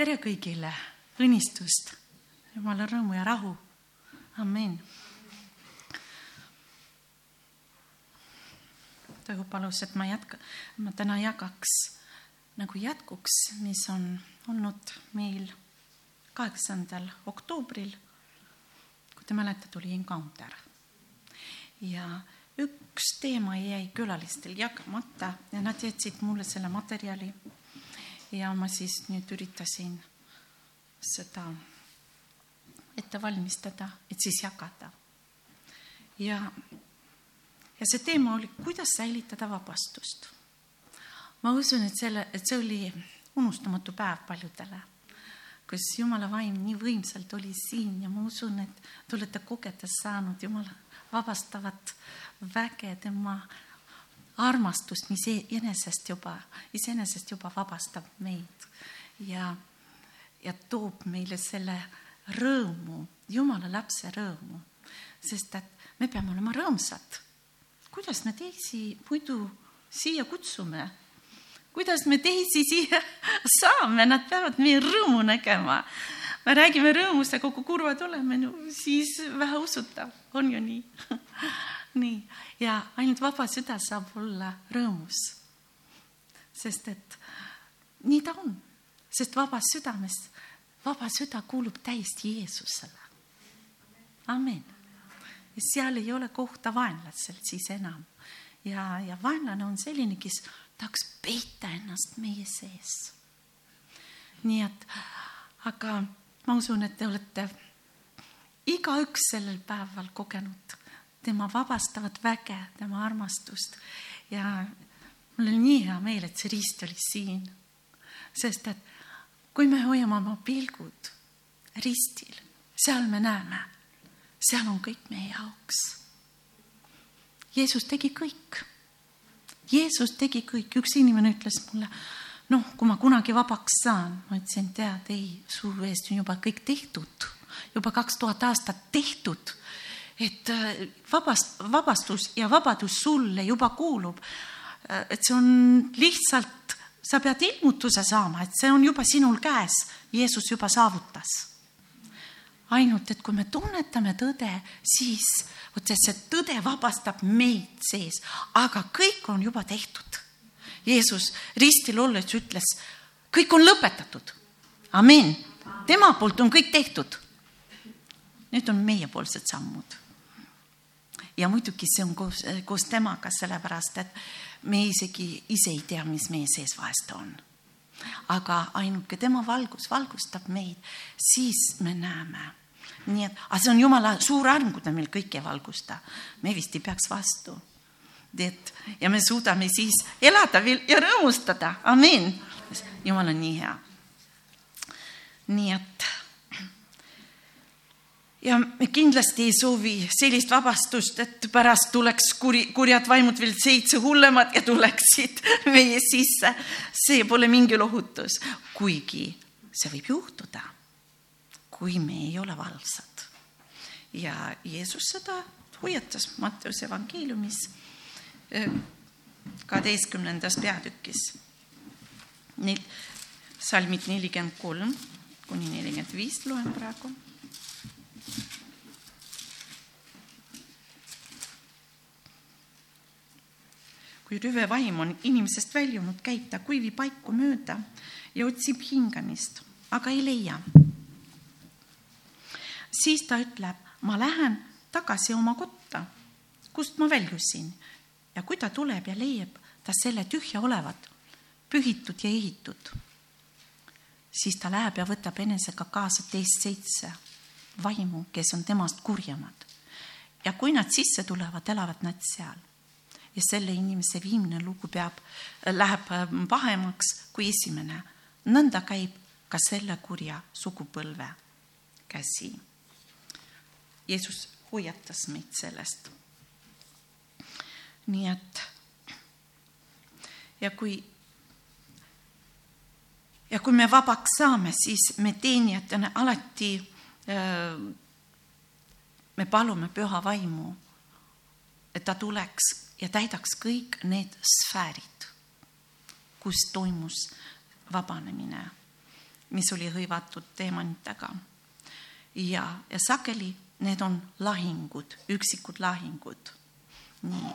tere kõigile, õnnistust, jumala rõõmu ja rahu, amin. Toivo palus, et ma jätka, ma täna jagaks nagu jätkuks, mis on olnud meil kaheksandal oktoobril. kui te mäletate, oli encounter ja üks teema jäi külalistel jagamata ja nad jätsid mulle selle materjali ja ma siis nüüd üritasin seda ette valmistada, et siis jagada. ja, ja see teema oli, kuidas säilitada vabastust. ma usun, et selle, et see oli unustamatu päev paljudele, kus Jumala vaim nii võimsalt oli siin ja ma usun, et te olete kogedes saanud Jumala vabastavat väge, tema armastust, mis enesest juba, iseenesest juba vabastab meid ja, ja toob meile selle rõõmu, jumala lapse rõõmu, sest et me peame olema rõõmsad. kuidas me teisi muidu siia kutsume? kuidas me teisi siia saame, nad peavad meie rõõmu nägema. me räägime rõõmust, aga kui kurvad oleme, no siis väheusutav, on ju nii nii, ja ainult vaba süda saab olla rõõmus. sest et nii ta on, sest vabas südames, vaba süda kuulub täiesti Jeesusele. amin. ja seal ei ole kohta vaenlasel siis enam. ja, ja vaenlane on selline, kes tahaks peita ennast meie sees. nii et, aga ma usun, et te olete igaüks sellel päeval kogenud tema vabastavat väge, tema armastust ja mul on nii hea meel, et see riist oli siin. sest et kui me hoiame oma pilgud ristil, seal me näeme, seal on kõik meie jaoks. Jeesus tegi kõik. Jeesus tegi kõik, üks inimene ütles mulle, noh, kui ma kunagi vabaks saan, ma ütlesin, tead, ei, su eest on juba kõik tehtud, juba kaks tuhat aastat tehtud et äh, vabast, vabastus ja vabadus sulle juba kuulub. Äh, et see on lihtsalt, sa pead ilmutuse saama, et see on juba sinul käes, Jeesus juba saavutas. ainult, et kui me tunnetame tõde, siis vot see tõde vabastab meid sees, aga kõik on juba tehtud. Jeesus ristil olles ütles, kõik on lõpetatud. amin, tema poolt on kõik tehtud. Need on meiepoolsed sammud ja muidugi see on koos, koos temaga, sellepärast et me isegi ise ei tea, mis meie sees vahest on. aga ainuke tema valgus valgustab meid, siis me näeme. nii et, aga see on jumala suur arm, kui ta meil kõike ei valgusta. me vist ei peaks vastu. et ja me suudame siis elada veel ja rõõmustada, amin. jumal on nii hea. nii et ja kindlasti ei soovi sellist vabastust, et pärast tuleks kuri, kurjad vaimud veel seitse hullemat ja tuleksid meie sisse. see pole mingi lohutus, kuigi see võib juhtuda, kui me ei ole valvsad. ja Jeesus seda hoiatas Matteuse evangeeliumis eh, kaheteistkümnendas peatükis. Need salmid nelikümmend kolm kuni nelikümmend viis loen praegu kui rüvevaim on inimesest väljunud, käib ta kuivi paiku mööda ja otsib hingamist, aga ei leia. siis ta ütleb, ma lähen tagasi oma kotta, kust ma väljusin ja kui ta tuleb ja leiab ta selle tühja olevat, pühitud ja ehitud, siis ta läheb ja võtab enesega kaasa teist seitse vaimu, kes on temast kurjemad. ja kui nad sisse tulevad, elavad nad seal ja selle inimese viimne lugu peab, läheb ähm, pahemaks kui esimene. nõnda käib ka selle kurja sugupõlve käsi. Jeesus hoiatas meid sellest. nii et ja kui ja kui me vabaks saame, siis me teenijatena alati äh, me palume püha vaimu, et ta tuleks ja täidaks kõik need sfäärid, kus toimus vabanemine. mis oli hõivatud teemantidega. ja, ja sageli need on lahingud, üksikud lahingud. nii,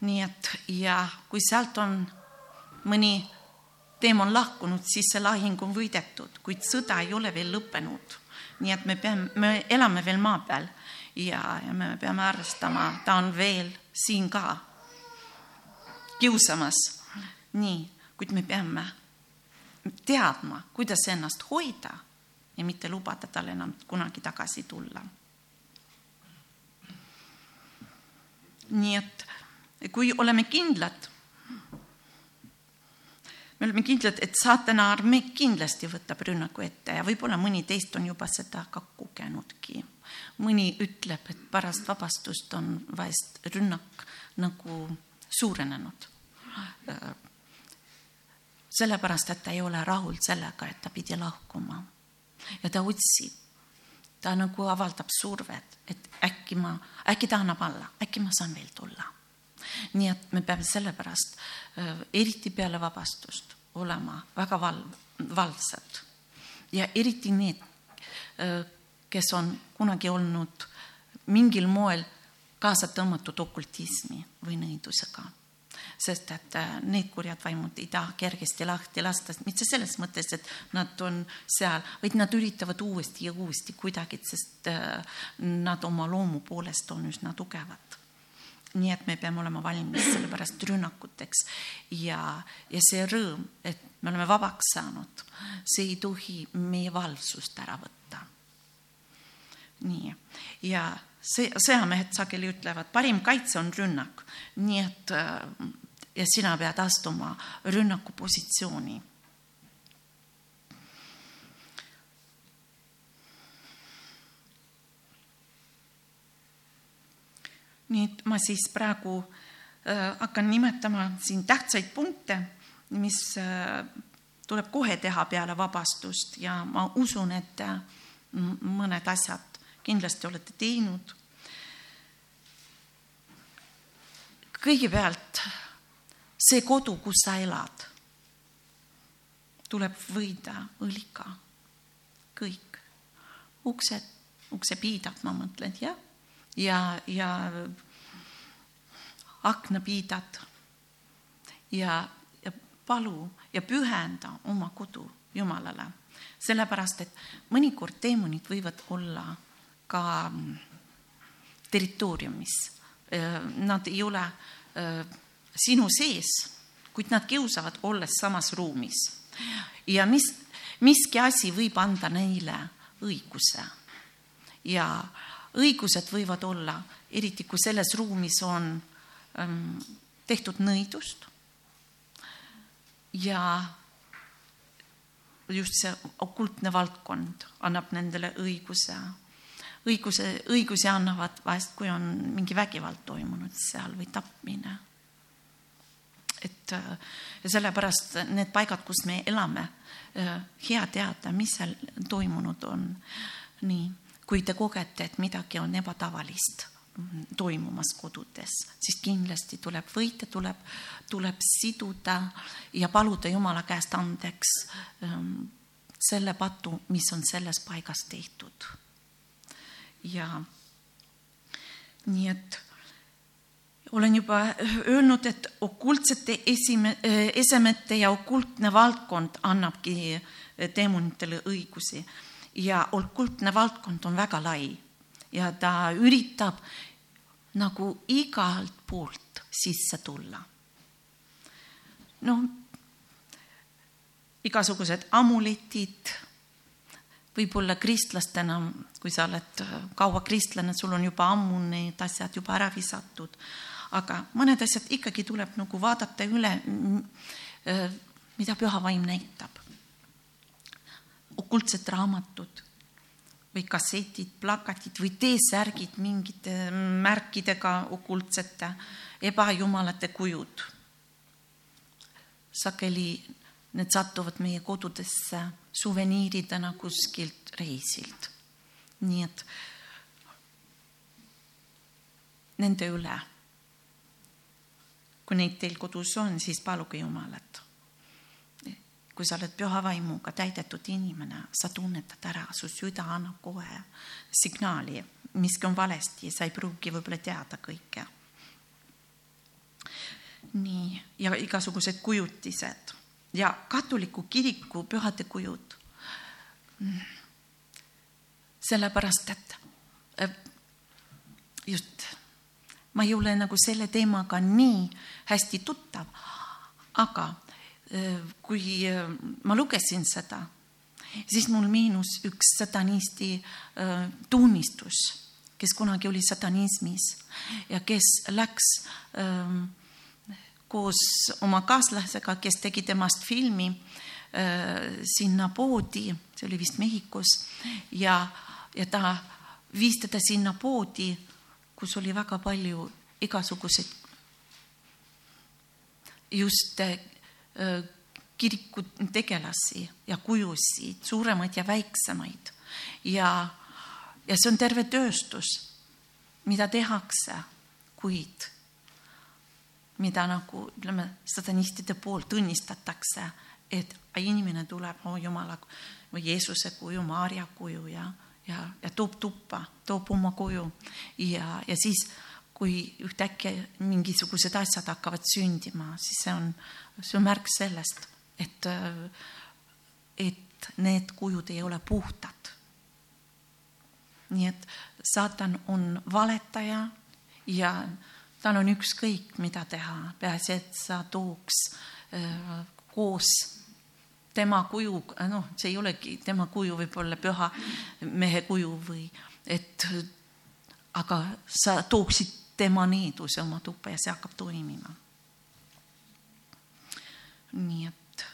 nii et ja kui sealt on mõni teemon lahkunud, siis see lahing on võidetud, kuid sõda ei ole veel lõppenud. nii et me peame, me elame veel maa peal ja, ja me peame arvestama, ta on veel siin ka kiusamas. nii, kuid me peame teadma, kuidas ennast hoida ja mitte lubada tal enam kunagi tagasi tulla. nii et kui oleme kindlad, me oleme kindlad, et saatana armee kindlasti võtab rünnaku ette ja võib-olla mõni teist on juba seda ka kogenudki. Mõni ütleb, et pärast vabastust on vahest rünnak nagu suurenenud sellepärast, et ta ei ole rahul sellega, et ta pidi lahkuma. ja ta otsib, ta nagu avaldab survet, et äkki ma, äkki ta annab alla, äkki ma saan veel tulla. nii et me peame sellepärast, eriti peale vabastust, olema väga val-, valvsad. ja eriti need, kes on kunagi olnud mingil moel kaasa tõmmatud okultismi või nõidusega. Sest et äh, need kurjad vaimud ei taha kergesti lahti lasta, mitte selles mõttes, et nad on seal, vaid nad üritavad uuesti ja uuesti kuidagi, sest äh, nad oma loomu poolest on üsna tugevad. Nii et me peame olema valmis sellepärast rünnakuteks. Ja, ja see rõõm, et me oleme vabaks saanud, see ei tohi meie valvsust ära võtta. Nii, ja see, sõjamehed sageli ütlevad, parim kaitse on rünnak, nii et äh, ja sina pead astuma rünnakupositsiooni. nii et ma siis praegu äh, hakkan nimetama siin tähtsaid punkte, mis äh, tuleb kohe teha peale vabastust ja ma usun, et äh, mõned asjad kindlasti olete teinud. kõigepealt see kodu, kus sa elad, tuleb võida õliga, kõik. Uksed, uksepiidad, ma mõtlen, jah, ja, ja, ja aknapiidad ja, ja palu ja pühenda oma kodu Jumalale, sellepärast et mõnikord teemonid võivad olla ka territooriumis, nad ei ole sinu sees, kuid nad kiusavad, olles samas ruumis. ja mis, miski asi võib anda neile õiguse. ja õigused võivad olla, eriti kui selles ruumis on ähm, tehtud nõidust ja just see okultne valdkond annab nendele õiguse, õiguse, õigusi annavad vahest, kui on mingi vägivald toimunud seal või tapmine et ja sellepärast need paigad, kus me elame, hea teada, mis seal toimunud on. nii, kui te kogete, et midagi on ebatavalist toimumas kodudes, siis kindlasti tuleb võita, tuleb, tuleb siduda ja paluda Jumala käest andeks ähm, selle patu, mis on selles paigas tehtud. Ja. Nii et olen juba öelnud, et okultsete esime, esemete ja okultne valdkond annabki teemonitele õigusi. Ja okultne valdkond on väga lai. Ja ta üritab nagu igalt poolt sisse tulla. noh, igasugused amuletid, võib-olla kristlastena, kui sa oled kaua kristlane, sul on juba ammu need asjad juba ära visatud aga mõned asjad ikkagi tuleb nagu vaadata üle, mida püha vaim näitab. okultsed raamatud või kassetid, plakatid või T-särgid mingite märkidega okultsete ebajumalate kujud. sageli need satuvad meie kodudesse suveniiridena kuskilt reisilt. nii et nende üle kui neid teil kodus on, siis paluge Jumalat. kui sa oled püha vaimuga täidetud inimene, sa tunnetad ära, su süda annab kohe signaali, miski on valesti, sa ei pruugi võib-olla teada kõike. nii, ja igasugused kujutised ja katoliku kiriku pühade kujud. sellepärast, et just ma ei ole nagu selle teemaga nii hästi tuttav, aga kui ma lugesin seda, siis mul meenus üks satanisti tunnistus, kes kunagi oli satanismis ja kes läks koos oma kaaslasega, kes tegi temast filmi sinna poodi, see oli vist Mehhikos ja, ja ta viis teda sinna poodi, kus oli väga palju igasuguseid just kiriku tegelasi ja kujusid, suuremaid ja väiksemaid. ja, ja see on terve tööstus, mida tehakse, kuid mida nagu ütleme, satanistide poolt õnnistatakse, et inimene tuleb oh, Jumala või Jeesuse kuju, Maarja kuju ja, ja, ja toob tuppa, toob oma koju ja, ja siis kui ühtäkki mingisugused asjad hakkavad sündima, siis see on, see on märk sellest, et, et need kujud ei ole puhtad. nii et saatan on valetaja ja tal on ükskõik, mida teha, peaasi, et sa tooks äh, koos tema kuju, noh, see ei olegi tema kuju, võib-olla püha mehe kuju või et aga sa tooksid tema needuse oma tuppa ja see hakkab toimima. nii et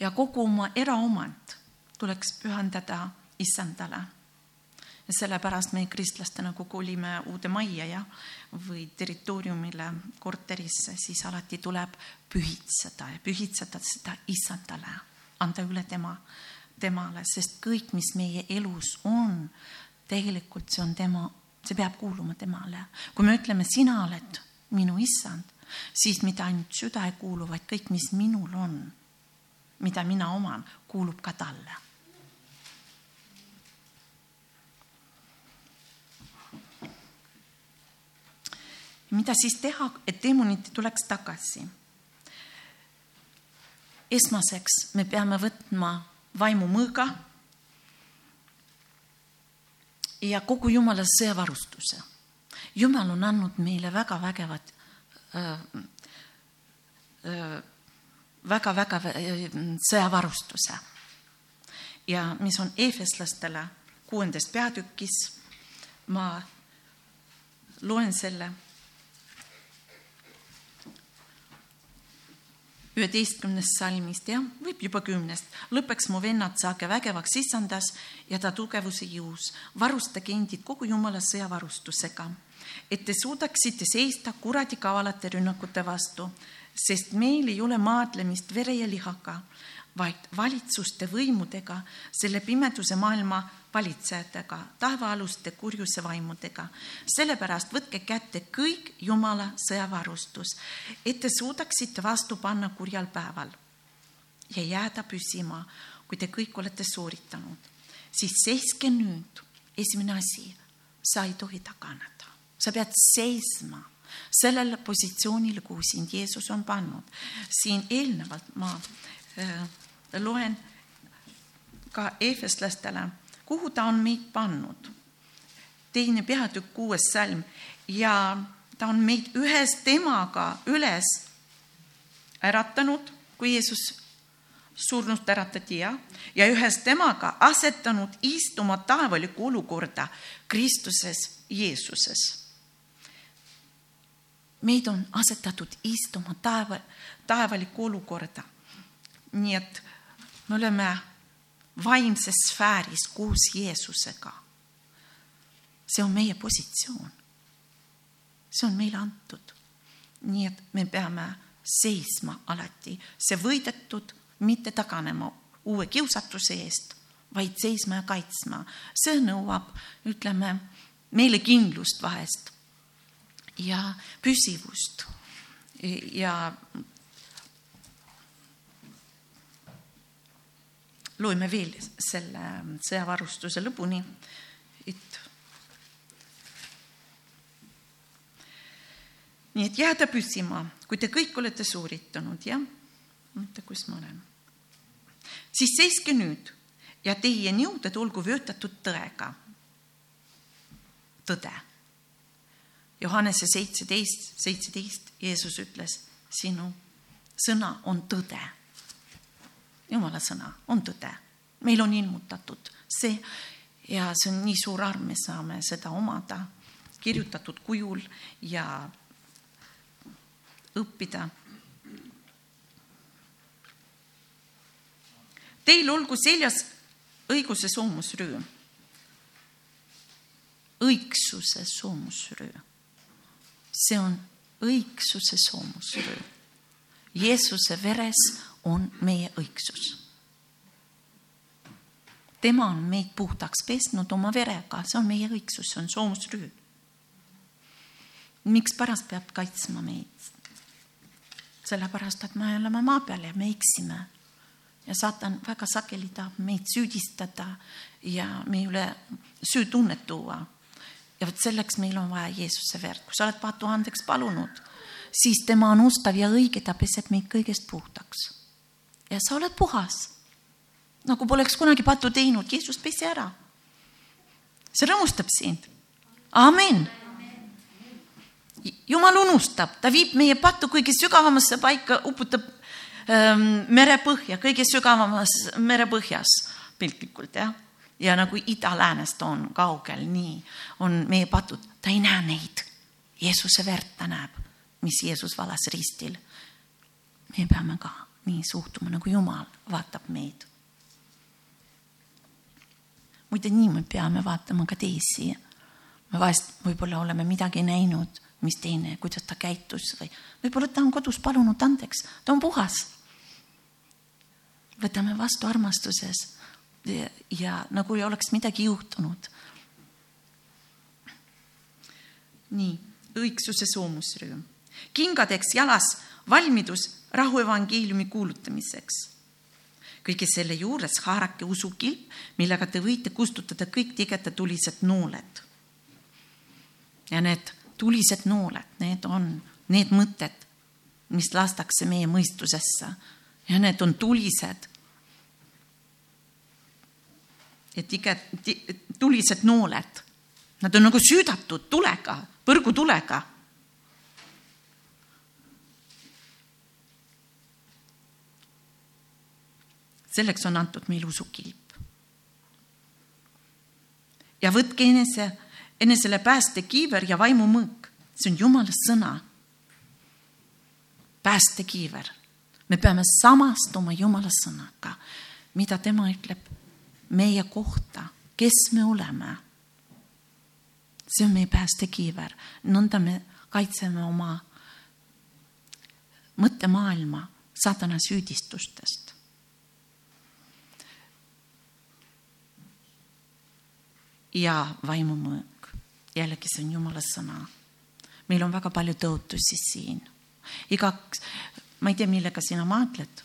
ja kogu oma eraomand tuleks pühendada issandale. Ja sellepärast me kristlastena, kui kolime uude majja ja, või territooriumile, korterisse, siis alati tuleb pühitseda ja pühitseda seda issandale, anda üle tema, temale, sest kõik, mis meie elus on, tegelikult see on tema, see peab kuuluma temale. kui me ütleme, sina oled minu issand, siis mitte ainult süda ei kuulu, vaid kõik, mis minul on mida mina oman, kuulub ka talle. Mida siis teha, et demonid tuleks tagasi? esmaseks me peame võtma vaimu mõõga ja kogu Jumala sõjavarustuse. Jumal on andnud meile väga vägevad väga-väga sõjavarustuse ja mis on eefeslastele kuuendas peatükis. ma loen selle üheteistkümnest salmist, jah, võib juba kümnest. lõppeks mu vennad, saage vägevaks issandas ja ta tugevuse jõus. varustage endid kogu jumala sõjavarustusega, et te suudaksite seista kuradi kavalate rünnakute vastu sest meil ei ole maadlemist vere ja lihaga, vaid valitsuste võimudega, selle pimeduse maailma valitsejatega, taevaaluste kurjuse vaimudega. sellepärast võtke kätte kõik Jumala sõjavarustus, et te suudaksite vastu panna kurjal päeval ja jääda püsima, kui te kõik olete sooritanud. siis seiske nüüd, esimene asi, sa ei tohi taganeda, sa pead seisma sellel positsioonil, kuhu sind Jeesus on pannud. siin eelnevalt ma äh, loen ka eefeslastele, kuhu ta on meid pannud. teine peatükk, kuues salm ja ta on meid ühes temaga üles äratanud, kui Jeesus surnust äratati ja, ja ühes temaga asetanud istuma taevalikku olukorda Kristuses Jeesuses meid on asetatud istuma taeva, taevalikku olukorda. nii et me oleme vaimses sfääris koos Jeesusega. see on meie positsioon. see on meile antud. nii et me peame seisma alati, see võidetud, mitte taganema uue kiusatuse eest, vaid seisma ja kaitsma. see nõuab, ütleme, meile kindlust vahest ja püsivust ja loeme veel selle sõjavarustuse lõpuni, et nii et jääda püsima, kui te kõik olete sooritanud, jah? oota, kus ma olen? siis seiske nüüd ja teie nõuded olgu vöötatud tõega. tõde. Johannese seitseteist, seitseteist Jeesus ütles, sinu sõna on tõde. Jumala sõna on tõde, meil on ilmutatud see ja see on nii suur arm, me saame seda omada kirjutatud kujul ja õppida. Teil olgu seljas õiguse soomusrüü. õigsuse soomusrüü. see on õigsuse soomusrüü. Jeesuse veres on meie õigsus. tema on meid puhtaks pesnud oma verega, see on meie õigsus, see on soomusrüü. mikspärast peab kaitsma meid? sellepärast, et me oleme maa peal ja me eksime ja saatan väga sageli tahab meid süüdistada ja meie üle süütunnet tuua. ja vot selleks meil on vaja Jeesuse verd, kui sa oled patu andeks palunud, siis tema on ustav ja õige, ta peseb meid kõigest puhtaks. Ja sa oled puhas. nagu poleks kunagi pattu teinud, Jeesus pesi ära. see rõõmustab sind. amin jumal unustab, ta viib meie pattu kõige sügavamasse paika, uputab ähm, merepõhja, kõige sügavamas merepõhjas piltlikult jah. ja nagu ida-läänest on kaugel, nii on meie patud, ta ei näe neid. Jeesuse verd ta näeb, mis Jeesus valas ristil. me peame ka nii suhtuma, nagu Jumal vaatab meid. muide, nii me peame vaatama ka teisi. me vahest võib-olla oleme midagi näinud mis teine, kuidas ta käitus või võib-olla ta on kodus palunud andeks, ta on puhas. võtame vastu armastuses ja, ja nagu ei oleks midagi juhtunud. nii, õigsuse soomusrüüm, kingadeks jalas valmidus rahuevangeeliumi kuulutamiseks kõige selle juures haarake usukilp, millega te võite kustutada kõik tigedatulised nooled. ja need tulised nooled, need on need mõtted, mis lastakse meie mõistusesse ja need on tulised. et iga tulised nooled, nad on nagu süüdatud tulega, põrgutulega. Selleks on antud meile usukilp. ja võtke enese enesele päästekiiver ja vaimumõõk, see on Jumala sõna. päästekiiver, me peame samastuma Jumala sõnaga, mida tema ütleb meie kohta, kes me oleme. see on meie päästekiiver, nõnda me kaitseme oma mõttemaailma saatana süüdistustest ja vaimumõõk jällegi see on Jumala sõna. meil on väga palju tõotusi siin. igaks, ma ei tea, millega sina maadled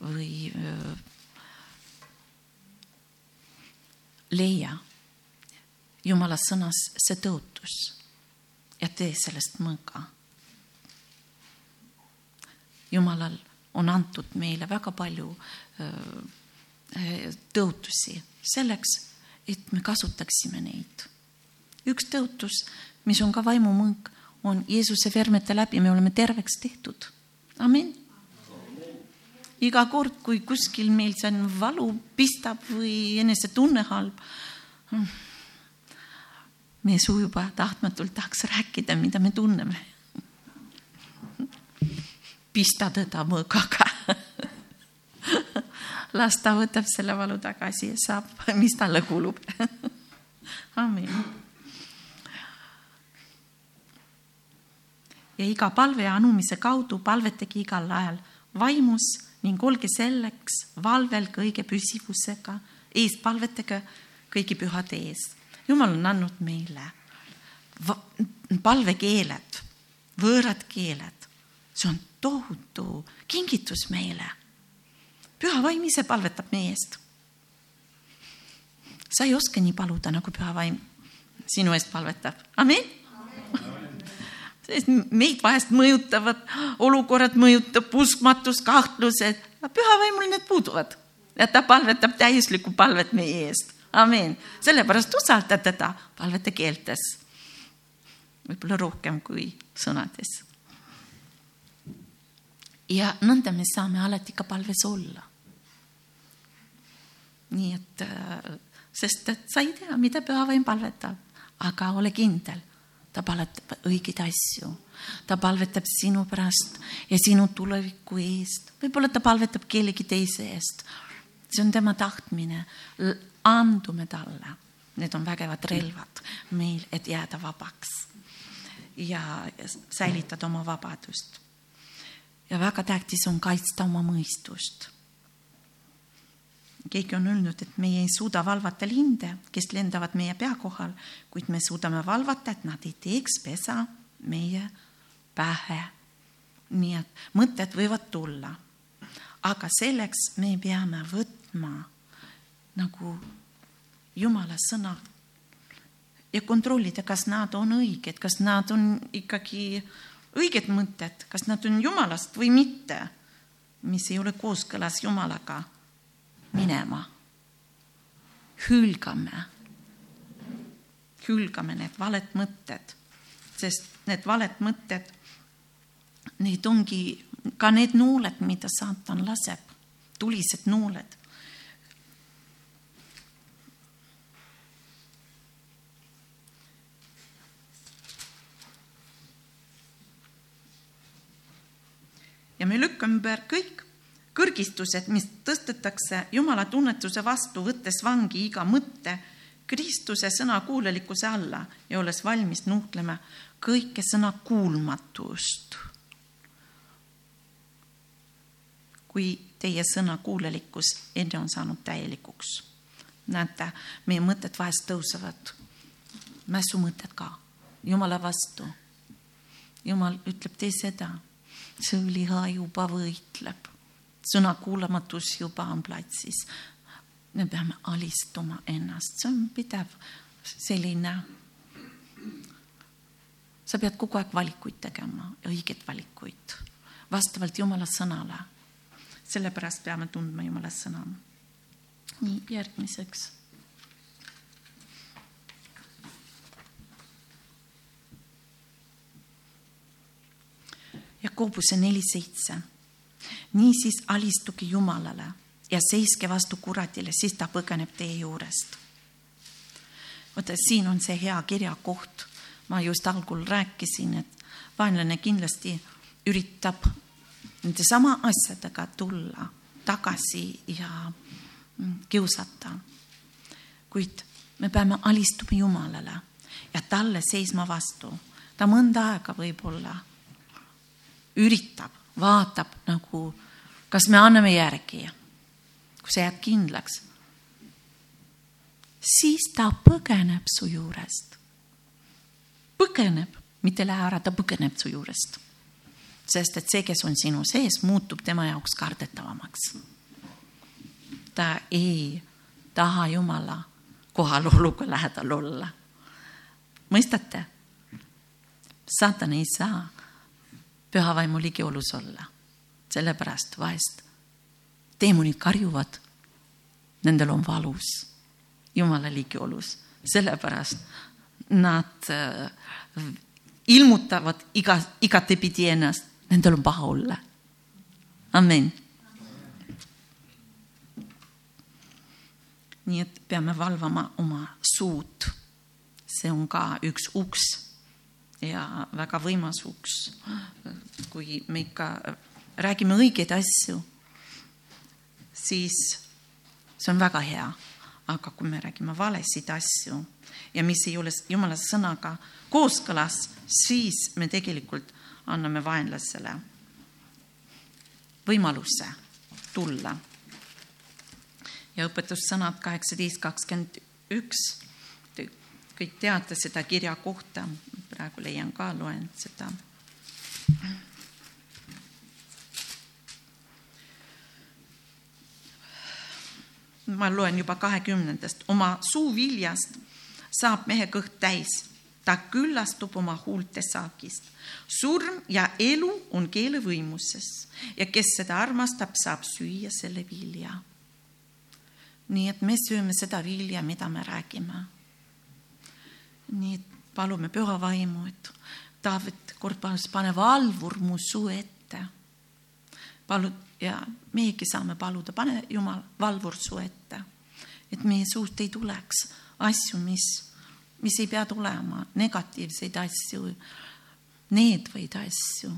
või öö, leia Jumala sõnas see tõotus ja tee sellest mõõga. Jumalal on antud meile väga palju tõotusi selleks, et me kasutaksime neid üks tõotus, mis on ka vaimumõõk, on Jeesuse vermete läbi, me oleme terveks tehtud. amin. iga kord, kui kuskil meil see on valu pistab või enesetunne halb, meie suu juba tahtmatult tahaks rääkida, mida me tunneme. pista teda mõõgaga las ta võtab selle valu tagasi ja saab, mis talle kulub amin ja iga palve anumise kaudu palvetage igal ajal vaimus ning olge selleks valvel kõige püsivusega, ees palvetage kõigi pühade ees. jumal on andnud meile palvekeeled, võõrad keeled, see on tohutu kingitus meile. Püha vaim ise palvetab meie eest. sa ei oska nii paluda, nagu püha vaim sinu eest palvetab, amin. sest meid vahest mõjutavad olukorrad, mõjutab uskmatus, kahtlused, püha vaimul need puuduvad ja ta palvetab täiuslikku palvet meie eest, amin. sellepärast usalda teda palvete keeltes, võib-olla rohkem kui sõnades. Ja nõnda me saame alati ka palves olla. nii et, äh, sest et sa ei tea, mida püha vaim palvetab aga ole kindel, ta palvetab õigeid asju, ta palvetab sinu pärast ja sinu tuleviku eest, võib-olla ta palvetab kellegi teise eest. see on tema tahtmine, andume talle, need on vägevad relvad meil, et jääda vabaks ja säilitada oma vabadust. Ja väga tähtis on kaitsta oma mõistust keegi on öelnud, et meie ei suuda valvata linde, kes lendavad meie pea kohal, kuid me suudame valvata, et nad ei teeks pesa meie pähe. nii et mõtted võivad tulla. aga selleks me peame võtma nagu Jumala sõna ja kontrollida, kas nad on õiged, kas nad on ikkagi õiged mõtted, kas nad on Jumalast või mitte, mis ei ole kooskõlas Jumalaga minema. hülgame, hülgame need valed mõtted, sest need valed mõtted, need ongi ka need nuuled, mida saatan laseb, tulised nuuled ja me lükkame ümber kõik kõrgistused, mis tõstetakse Jumala tunnetuse vastu, võttes vangi iga mõtte Kristuse sõna kuulelikkuse alla ja olles valmis nuhtlema kõike sõna kuulmatust. kui teie sõna kuulelikkus enne on saanud täielikuks. näete, meie mõtted vahest tõusevad, mässumõtted ka, Jumala vastu. Jumal ütleb, tee seda, see liha juba võitleb sõnakuulamatus juba on platsis. me peame alistuma ennast, see on pidev selline. sa pead kogu aeg valikuid tegema, õigeid valikuid vastavalt Jumala sõnale. sellepärast peame tundma Jumala sõna. nii, järgmiseks Jakobuse neli seitse niisiis alistuge Jumalale ja seiske vastu kuratile, siis ta põgeneb teie juurest. vaata, siin on see hea kirjakoht. ma just algul rääkisin, et vaenlane kindlasti üritab nende sama asjadega tulla tagasi ja kiusata. kuid me peame alistuma Jumalale ja talle seisma vastu. ta mõnda aega võib-olla üritab, vaatab nagu kas me anname järgi? kui sa jääd kindlaks, siis ta põgeneb su juurest. põgeneb, mitte lähe ära, ta põgeneb su juurest. sest et see, kes on sinu sees, muutub tema jaoks kardetavamaks. ta ei taha Jumala kohaloluga lähedal olla. mõistate? saatan ei saa püha vaimu ligiolus olla sellepärast vahest teemonid karjuvad, nendel on valus Jumala ligiolus, sellepärast nad äh, ilmutavad iga, igatepidi ennast, nendel on paha olla. amin. nii et peame valvama oma suud. see on ka üks uks ja väga võimas uks, kui me ikka räägime õigeid asju, siis see on väga hea. aga kui me räägime valesid asju ja mis ei ole jumala sõnaga kooskõlas, siis me tegelikult anname vaenlasele võimaluse tulla. ja õpetussõnad kaheksateist, kakskümmend üks. Kõik teate seda kirja kohta, praegu leian ka, loen seda ma loen juba kahekümnendast, oma suuviljast saab mehe kõht täis, ta küllastub oma huulte saagist. surm ja elu on keele võimuses ja kes seda armastab, saab süüa selle vilja. nii et me sööme seda vilja, mida me räägime. nii et palume püha vaimu, et Taavet kord palus, pane valvur mu suu ette. palu ja meiegi saame paluda, pane Jumal valvur su ette, et meie suust ei tuleks asju, mis, mis ei pea tulema, negatiivseid asju, needvaid asju.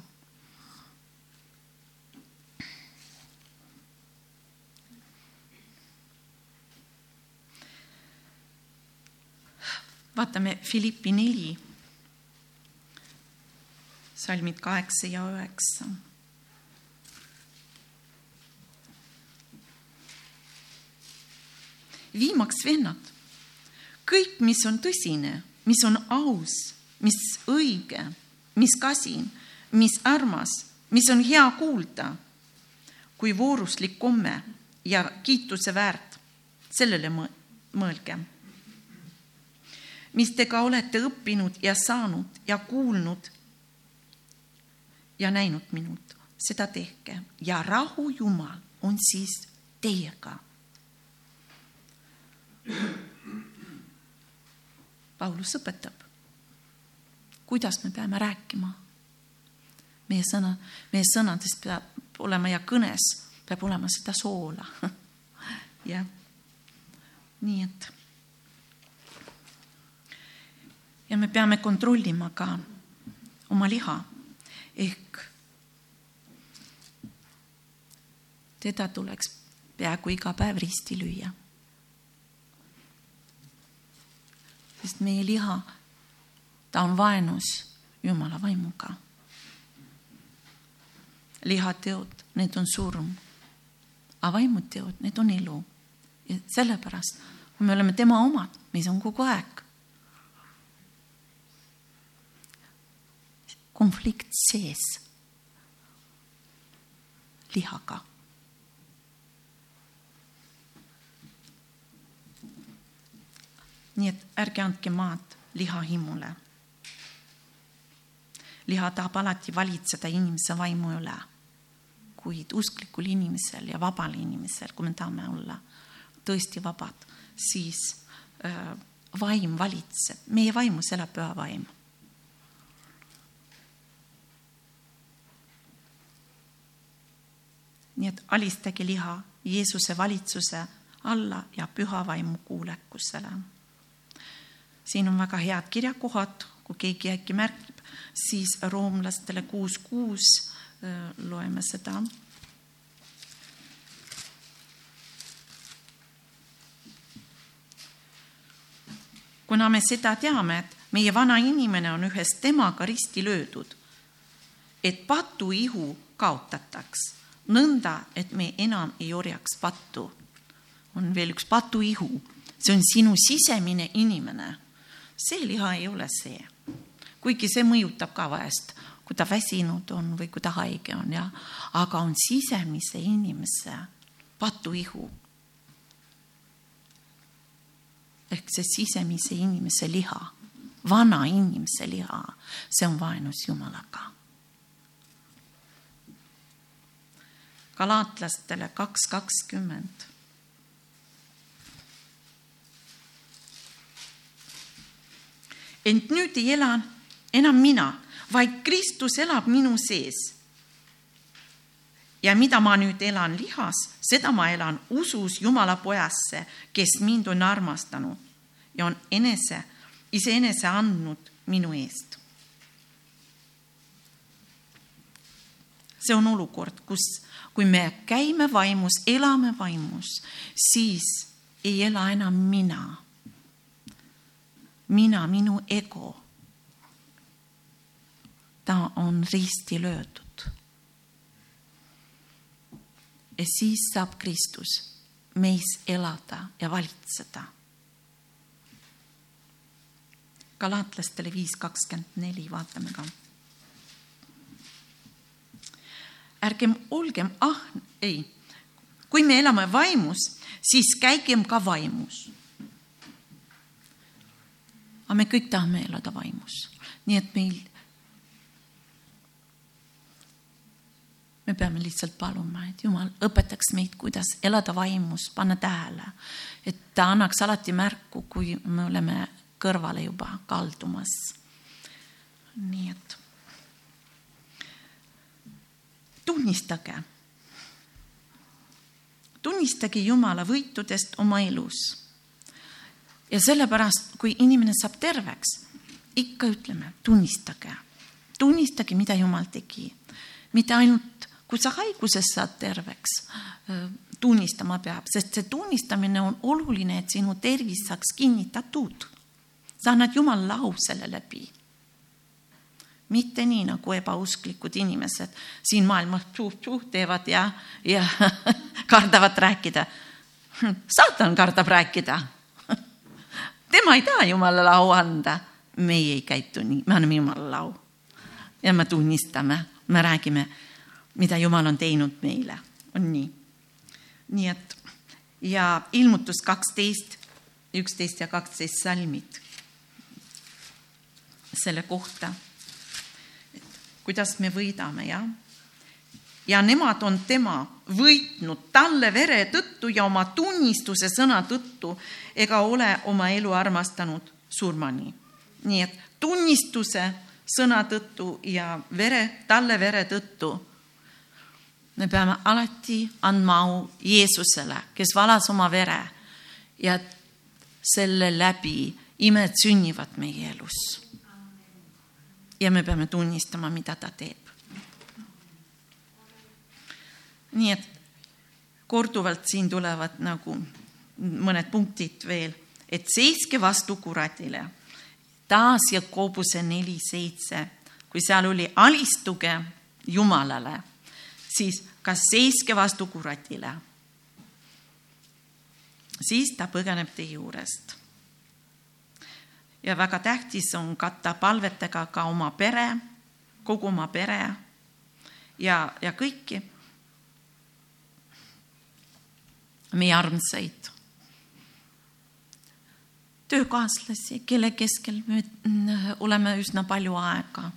Vaatame Philippi neli, salmid kaheksa ja üheksa. Viimaks vennad, kõik, mis on tõsine, mis on aus, mis õige, mis kasin, mis armas, mis on hea kuulda, kui vooruslik komme ja kiituse väärt, sellele mõelge. Mis te ka olete õppinud ja saanud ja kuulnud ja näinud minult, seda tehke ja rahu Jumal on siis teiega Paulus õpetab, kuidas me peame rääkima. meie sõna, meie sõnades peab olema ja kõnes peab olema seda soola. jah, nii et. Ja me peame kontrollima ka oma liha ehk teda tuleks peaaegu iga päev risti lüüa sest meie liha, ta on vaenus Jumala vaimuga. lihateod, need on surm, aga vaimuteod, need on elu. ja sellepärast, kui me oleme tema omad, meis on kogu aeg konflikt sees. Lihaga. Nii et ärge andke maad lihahimule. liha tahab alati valitseda inimese vaimu üle, kuid usklikul inimesel ja vabal inimesel, kui me tahame olla tõesti vabad, siis äh, vaim valitseb, meie vaimus elab püha vaim nii et alistage liha Jeesuse valitsuse alla ja püha vaimu kuulekusele siin on väga head kirjakohad, kui keegi äkki märkib, siis roomlastele kuus kuus loeme seda. kuna me seda teame, et meie vana inimene on ühes temaga risti löödud, et patuihu kaotataks, nõnda, et me enam ei orjaks pattu. on veel üks patuihu, see on sinu sisemine inimene see liha ei ole see. kuigi see mõjutab ka vahest, kui ta väsinud on või kui ta haige on ja, aga on sisemise inimese patuihu. ehk see sisemise inimese liha, vana inimese liha, see on vaenus Jumalaga. Galaatlastele kaks kakskümmend ent nüüd ei ela enam mina, vaid Kristus elab minu sees. ja mida ma nüüd elan lihas, seda ma elan usus Jumala pojasse, kes mind on armastanud ja on enese, iseenese andnud minu eest. See on olukord, kus, kui me käime vaimus, elame vaimus, siis ei ela enam mina mina, minu ego, ta on risti löödud. ja siis saab Kristus meis elada ja valitseda. galaatlastele viis kakskümmend neli, vaatame ka. Ärgem olgem ah-, ei, kui me elame vaimus, siis käigem ka vaimus. aga me kõik tahame elada vaimus, nii et meil me peame lihtsalt paluma, et Jumal õpetaks meid, kuidas elada vaimus, panna tähele, et ta annaks alati märku, kui me oleme kõrvale juba kaldumas. nii et tunnistage, tunnistage Jumala võitudest oma elus. ja sellepärast, kui inimene saab terveks, ikka ütleme, tunnistage, tunnistage, mida Jumal tegi, mitte ainult kui sa haiguses saad terveks, tunnistama peab, sest see tunnistamine on oluline, et sinu tervis saaks kinnitatud. sa annad Jumalale au selle läbi. Mitte nii nagu ebausklikud inimesed siin maailmas tšuh-tšuh teevad ja, ja kardavad rääkida. saatan kardab rääkida. tema ei taha Jumalale au anda. meie ei käitu nii, me anname Jumalale au. ja me tunnistame, me räägime mida Jumal on teinud meile, on nii. nii et ja ilmutus kaksteist, üksteist ja kaksteist salmid selle kohta, kuidas me võidame, jah. ja nemad on tema võitnud talle vere tõttu ja oma tunnistuse sõna tõttu ega ole oma elu armastanud surmani. nii et tunnistuse sõna tõttu ja vere, talle vere tõttu me peame alati andma au Jeesusele, kes valas oma vere ja selle läbi imed sünnivad meie elus. Ja me peame tunnistama, mida ta teeb. nii et korduvalt siin tulevad nagu mõned punktid veel, et seiske vastu kuradile. taas Jakobuse neli seitse, kui seal oli alistuge Jumalale siis kas seiske vastu kuratile. siis ta põgeneb teie juurest. Ja väga tähtis on katta palvetega ka oma pere, kogu oma pere ja, ja kõiki meie armsaid töökaaslasi, kelle keskel me oleme üsna palju aega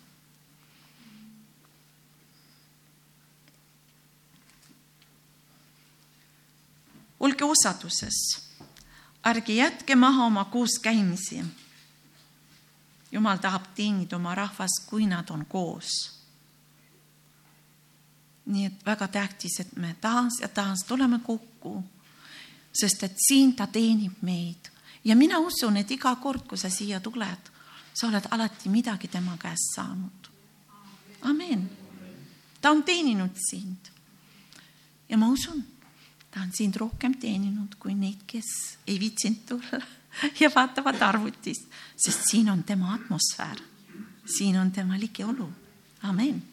olge osaduses, ärge jätke maha oma kooskäimisi. Jumal tahab teenida oma rahvast, kui nad on koos. nii et väga tähtis, et me taas ja taas tuleme kokku, sest et siin ta teenib meid ja mina usun, et iga kord, kui sa siia tuled, sa oled alati midagi tema käest saanud. amen. ta on teeninud sind. ja ma usun ta on sind rohkem teeninud kui neid, kes ei viitsinud tulla ja vaatavad arvutist, sest siin on tema atmosfäär, siin on tema ligiolu. amen.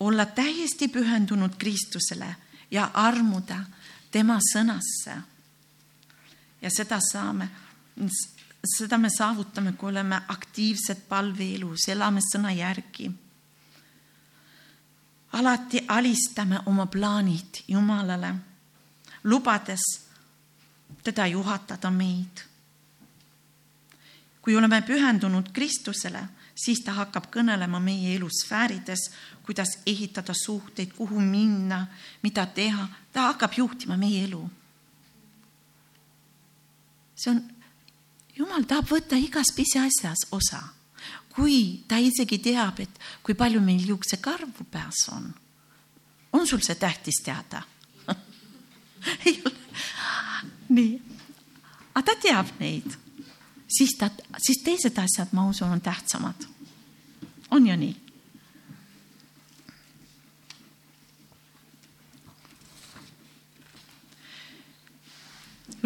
olla täiesti pühendunud Kristusele ja armuda tema sõnasse. ja seda saame, seda me saavutame, kui oleme aktiivsed palveelus, elame sõna järgi alati alistame oma plaanid Jumalale, lubades teda juhatada meid. kui oleme pühendunud Kristusele, siis ta hakkab kõnelema meie elusfäärides, kuidas ehitada suhteid, kuhu minna, mida teha, ta hakkab juhtima meie elu. see on, Jumal tahab võtta igas pisiasjas osa kui ta isegi teab, et kui palju meil juuksekarvu peas on. on sul see tähtis teada ei ole. nii, aga ta teab neid, siis ta, siis teised asjad, ma usun, on tähtsamad. on ju nii?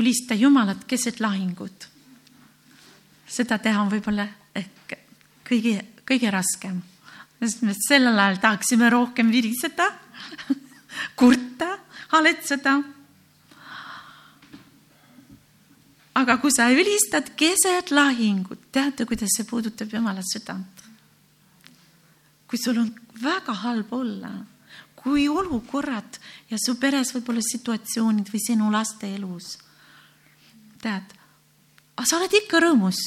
ülista Jumalat keset lahingut. seda teha on võib-olla ehk kõige, kõige raskem, sest me sellel ajal tahaksime rohkem viriseda kurta, haletseda. Aga kui sa ülistad keset lahingut, teate, kuidas see puudutab Jumala südant? kui sul on väga halb olla, kui olukorrad ja su peres võib-olla situatsioonid või sinu laste elus, tead, sa oled ikka rõõmus,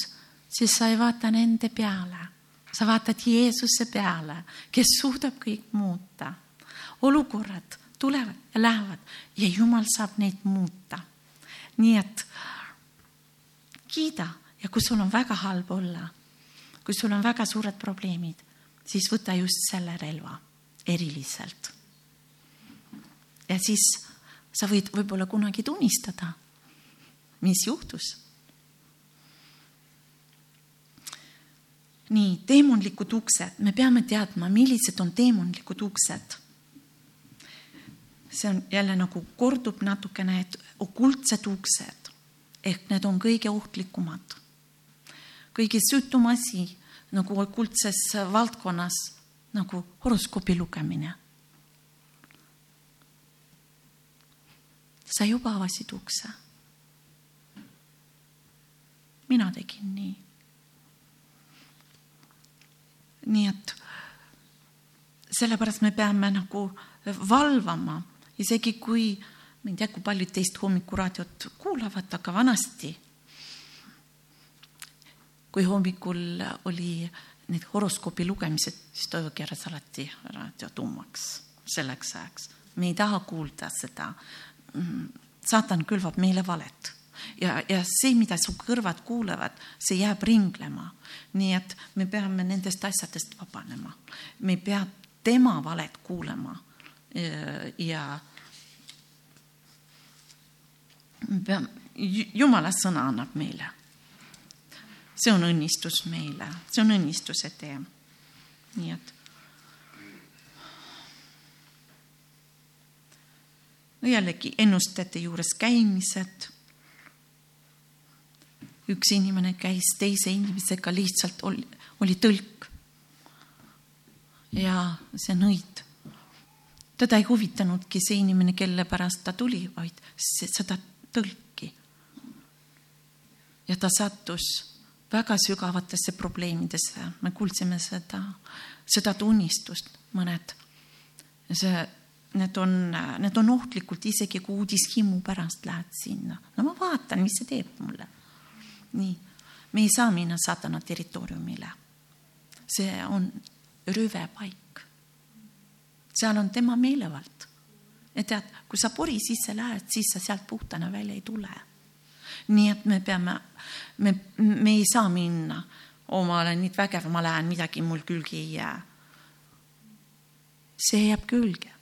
siis sa ei vaata nende peale, sa vaatad Jeesuse peale, kes suudab kõik muuta. olukorrad tulevad ja lähevad ja Jumal saab neid muuta. nii et kiida ja kui sul on väga halb olla, kui sul on väga suured probleemid, siis võta just selle relva eriliselt ja siis sa võid võib-olla kunagi tunnistada, mis juhtus. nii, teemonlikud uksed, me peame teadma, millised on teemonlikud uksed. see on jälle nagu kordub natukene, et okultsed uksed ehk need on kõige ohtlikumad. kõige süütum asi nagu okultses valdkonnas nagu horoskoobi lugemine sa juba avasid ukse. mina tegin nii. nii et sellepärast me peame nagu valvama, isegi kui, ma ei tea, kui paljud teist hommikuraadiot kuulavad, aga vanasti, kui hommikul oli need horoskoobi lugemised, siis Toivo keeras alati raadio tummaks selleks ajaks. me ei taha kuulda seda saatan külvab meile valet ja, ja see, mida su kõrvad kuulevad, see jääb ringlema. nii et me peame nendest asjadest vabanema, me ei pea tema valet kuulama. ja peame, jumala sõna annab meile. see on õnnistus meile, see on õnnistuse tee. nii et jällegi ennustajate juures käimised. üks inimene käis teise inimesega, lihtsalt oli, oli tõlk. ja see nõid. teda ei huvitanudki see inimene, kelle pärast ta tuli, vaid seda tõlki. ja ta sattus väga sügavatesse probleemidesse, me kuulsime seda, seda tunnistust, mõned see need on, need on ohtlikud, isegi kui uudishimu pärast lähed sinna. no ma vaatan, mis see teeb mulle. nii, me ei saa minna saatana territooriumile. see on röövepaik. seal on tema meelevald. Ja tead, kui sa pori sisse lähed, siis sa sealt puhtana välja ei tule. nii et me peame, me, me ei saa minna, oo, ma olen nii vägev, ma lähen, midagi mul külge ei jää. see jääb külge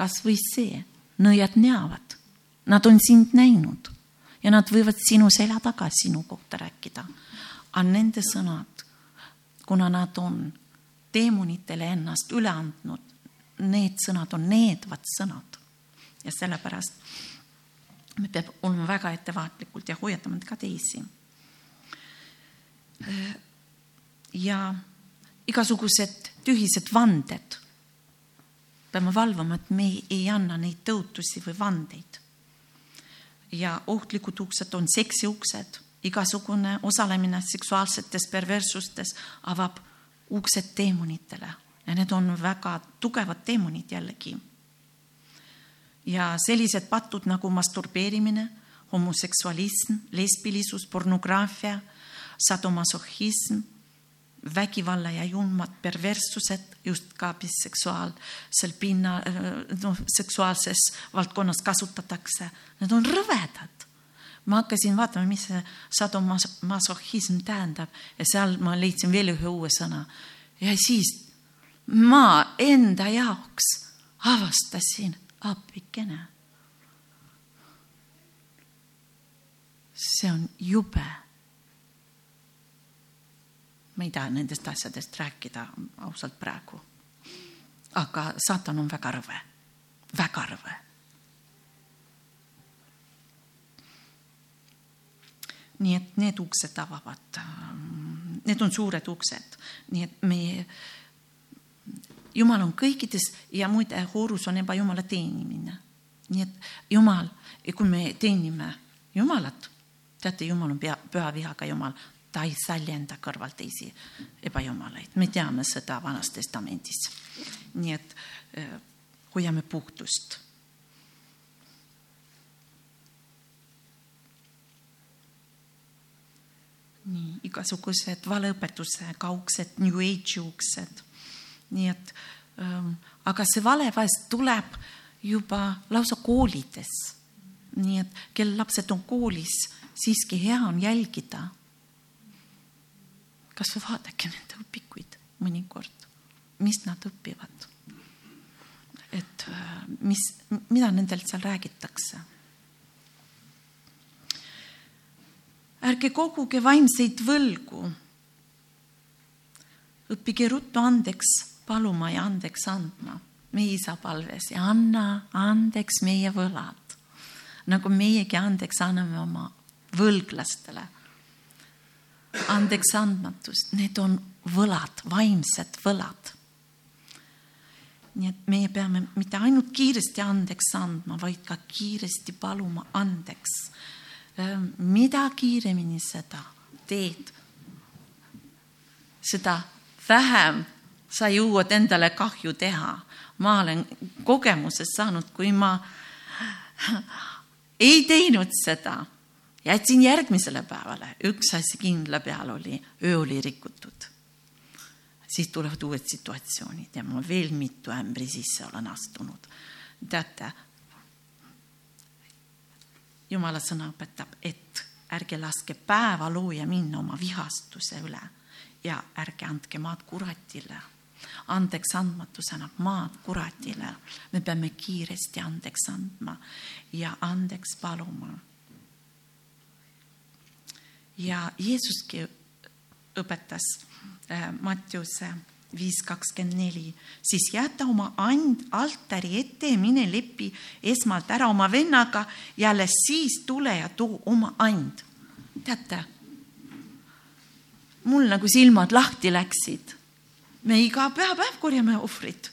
kas või see, nõiad näevad, nad on sind näinud ja nad võivad sinu selja taga sinu kohta rääkida. aga nende sõnad, kuna nad on teemonitele ennast üle andnud, need sõnad on needvad sõnad ja sellepärast me peame olema väga ettevaatlikult ja hoiatama ka teisi. ja igasugused tühised vanded peame valvama, et me ei anna neid tõotusi või vandeid. ja ohtlikud uksed on seksiuksed, igasugune osalemine seksuaalsetes perverssustes avab uksed teemonitele ja need on väga tugevad teemonid jällegi. ja sellised patud nagu masturbeerimine, homoseksualism, lesbilisus, pornograafia, sadomasohhism vägivalla ja julmad perverssused just ka biseksuaalsel pinnal, noh, seksuaalses valdkonnas kasutatakse, need on rõvedad. ma hakkasin vaatama, mis see sadomasohhism tähendab ja seal ma leidsin veel ühe uue sõna ja siis ma enda jaoks avastasin appikene. see on jube ma ei taha nendest asjadest rääkida ausalt praegu. aga saatan on väga rõve, väga rõve. nii et need uksed avavad, need on suured uksed, nii et me, jumal on kõikides ja muide, hoorus on ebajumala teenimine. nii et jumal, kui me teenime Jumalat, teate, Jumal on pea, püha vihaga Jumal ta ei säljenda kõrval teisi ebajumalaid, me teame seda Vanas Testamendis. nii et äh, hoiame puhtust. nii igasugused valeõpetuse kaugsed New Age uksed, nii et ähm, aga see vale vahest tuleb juba lausa koolides. nii et kel lapsed on koolis, siiski hea on jälgida. kasvõi vaadake nende õpikuid mõnikord, mis nad õpivad. et äh, mis, mida nendelt seal räägitakse. ärge koguge vaimseid võlgu. õppige ruttu andeks paluma ja andeks andma meie isa palves ja anna andeks meie võlad, nagu meiegi andeks anname oma võlglastele. andeks andmatus, need on võlad, vaimsed võlad. nii et meie peame mitte ainult kiiresti andeks andma, vaid ka kiiresti paluma andeks. mida kiiremini seda teed, seda vähem sa jõuad endale kahju teha ma olen kogemusest saanud, kui ma ei teinud seda, jätsin järgmisele päevale, üks asi kindla peal oli, öö oli rikutud. siis tulevad uued situatsioonid ja ma veel mitu ämbri sisse olen astunud. teate, jumala sõna õpetab, et ärge laske päevalooja minna oma vihastuse üle ja ärge andke maad kuratile andeks andmatus annab maad kuratile. me peame kiiresti andeks andma ja andeks paluma. ja Jeesuski õpetas äh, Mattiuse viis kakskümmend neli, siis jäta oma and altari ette ja mine lepi esmalt ära oma vennaga ja alles siis tule ja too oma and. teate, mul nagu silmad lahti läksid me iga pühapäev korjame ohvrit.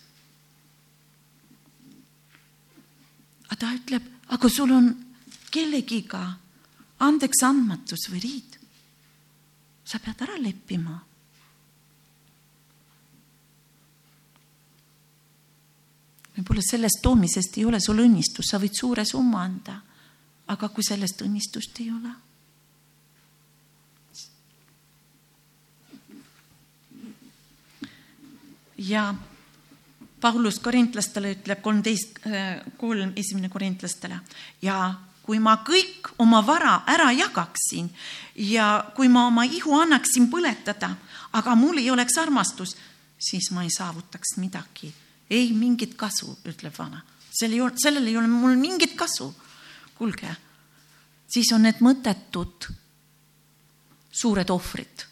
aga ta ütleb, aga sul on kellegiga andeks andmatus või riid. sa pead ära leppima. võib-olla sellest toomisest ei ole sul õnnistust, sa võid suure summa anda. aga kui sellest õnnistust ei ole ja Paulus korintlastele ütleb kolmteist, äh, kolm esimene korintlastele ja kui ma kõik oma vara ära jagaksin ja kui ma oma ihu annaksin põletada, aga mul ei oleks armastus, siis ma ei saavutaks midagi, ei mingit kasu, ütleb vana. sel ei ole, sellel ei ole mul mingit kasu. kuulge, siis on need mõttetud suured ohvrid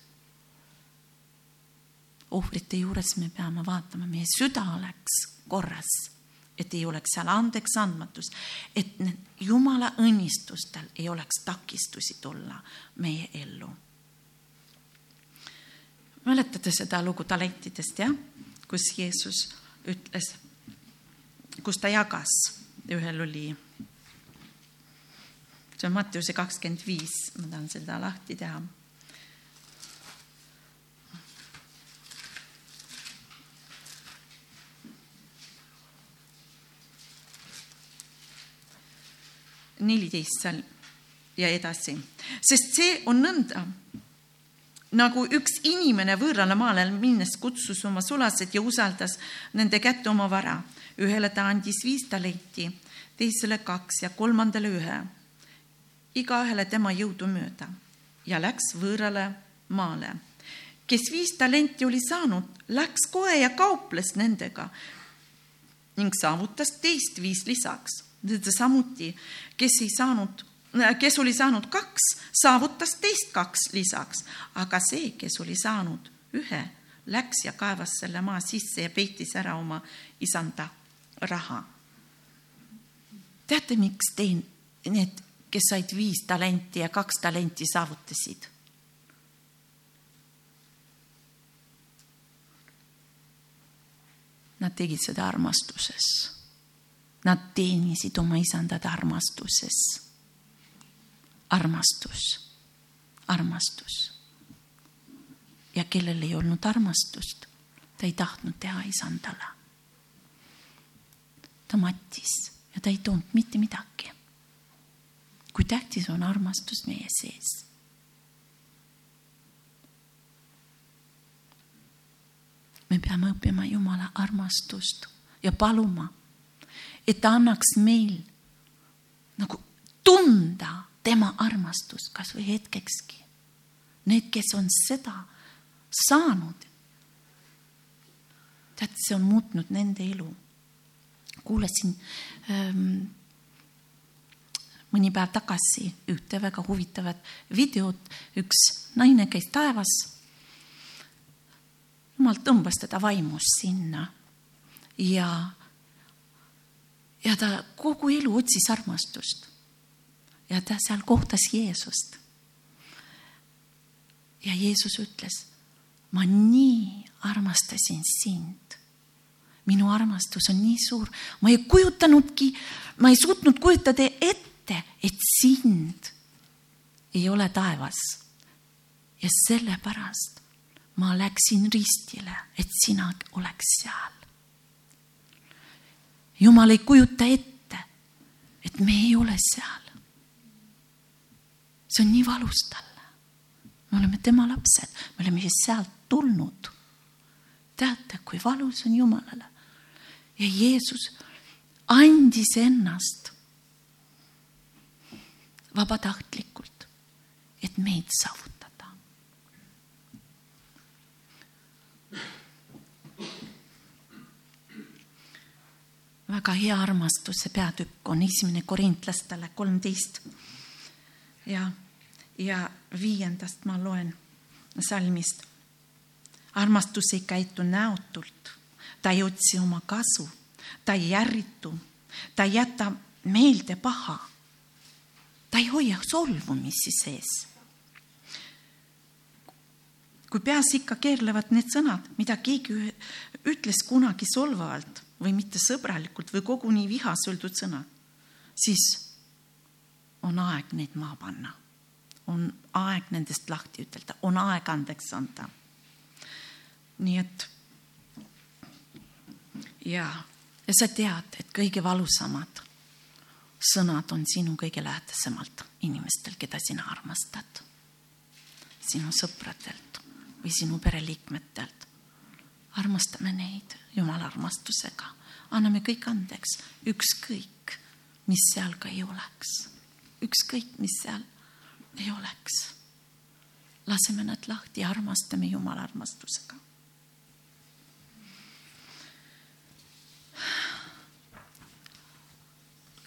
ohvrite juures me peame vaatama, meie süda oleks korras, et ei oleks seal andeks andmatus, et jumala õnnistustel ei oleks takistusi tulla meie ellu. mäletate seda lugu talentidest, jah, kus Jeesus ütles, kus ta jagas, ühel oli, see on Mattiuse kakskümmend viis, ma tahan seda lahti teha neliteist seal ja edasi, sest see on nõnda, nagu üks inimene võõrale maale minnes kutsus oma sulased ja usaldas nende kätte oma vara. ühele ta andis viis talenti, teisele kaks ja kolmandale ühe, igaühele tema jõudu mööda ja läks võõrale maale. kes viis talenti oli saanud, läks kohe ja kauples nendega ning saavutas teist viis lisaks samuti, kes ei saanud, kes oli saanud kaks, saavutas teist kaks lisaks, aga see, kes oli saanud ühe, läks ja kaevas selle maa sisse ja peitis ära oma isanda raha. teate, miks teen need, kes said viis talenti ja kaks talenti saavutasid? Nad tegid seda armastuses Nad teenisid oma isandat armastuses. armastus, armastus. ja kellel ei olnud armastust, ta ei tahtnud teha isandale. ta mattis ja ta ei toonud mitte midagi. kui tähtis on armastus meie sees. me peame õppima Jumala armastust ja paluma, et ta annaks meil nagu tunda tema armastust kas või hetkekski. Need, kes on seda saanud, tead, see on muutnud nende elu. kuulasin ähm, mõni päev tagasi ühte väga huvitavat videot, üks naine käis taevas. jumal tõmbas teda vaimus sinna ja, ja ta kogu elu otsis armastust ja ta seal kohtas Jeesust. ja Jeesus ütles, ma nii armastasin sind. minu armastus on nii suur, ma ei kujutanudki, ma ei suutnud kujutada ette, et sind ei ole taevas. ja sellepärast ma läksin ristile, et sina oleks seal. Jumal ei kujuta ette, et me ei ole seal see on nii valus talle. me oleme tema lapsed, me oleme just sealt tulnud. teate, kui valus on Jumalale. ja Jeesus andis ennast vabatahtlikult, et meid saavutada. Väga hea armastuse peatükk on esimene korintlastele kolmteist ja ja viiendast ma loen salmist. armastus ei käitu näotult, ta ei otsi oma kasu, ta ei ärritu, ta ei jäta meelde paha. ta ei hoia solvumisi sees. kui peas ikka keerlevad need sõnad, mida keegi ütles kunagi solvavalt või mitte sõbralikult või koguni vihas öeldud sõnad, siis on aeg neid maha panna on aeg nendest lahti ütelda, on aeg andeks anda. nii et ja, ja sa tead, et kõige valusamad sõnad on sinu kõige lähedasemalt inimestel, keda sina armastad. sinu sõpradelt või sinu pereliikmetelt. Armastame neid Jumala armastusega, anname kõik andeks, ükskõik, mis seal ka ei oleks, ükskõik, mis seal ei oleks. laseme nad lahti ja armastame Jumala armastusega.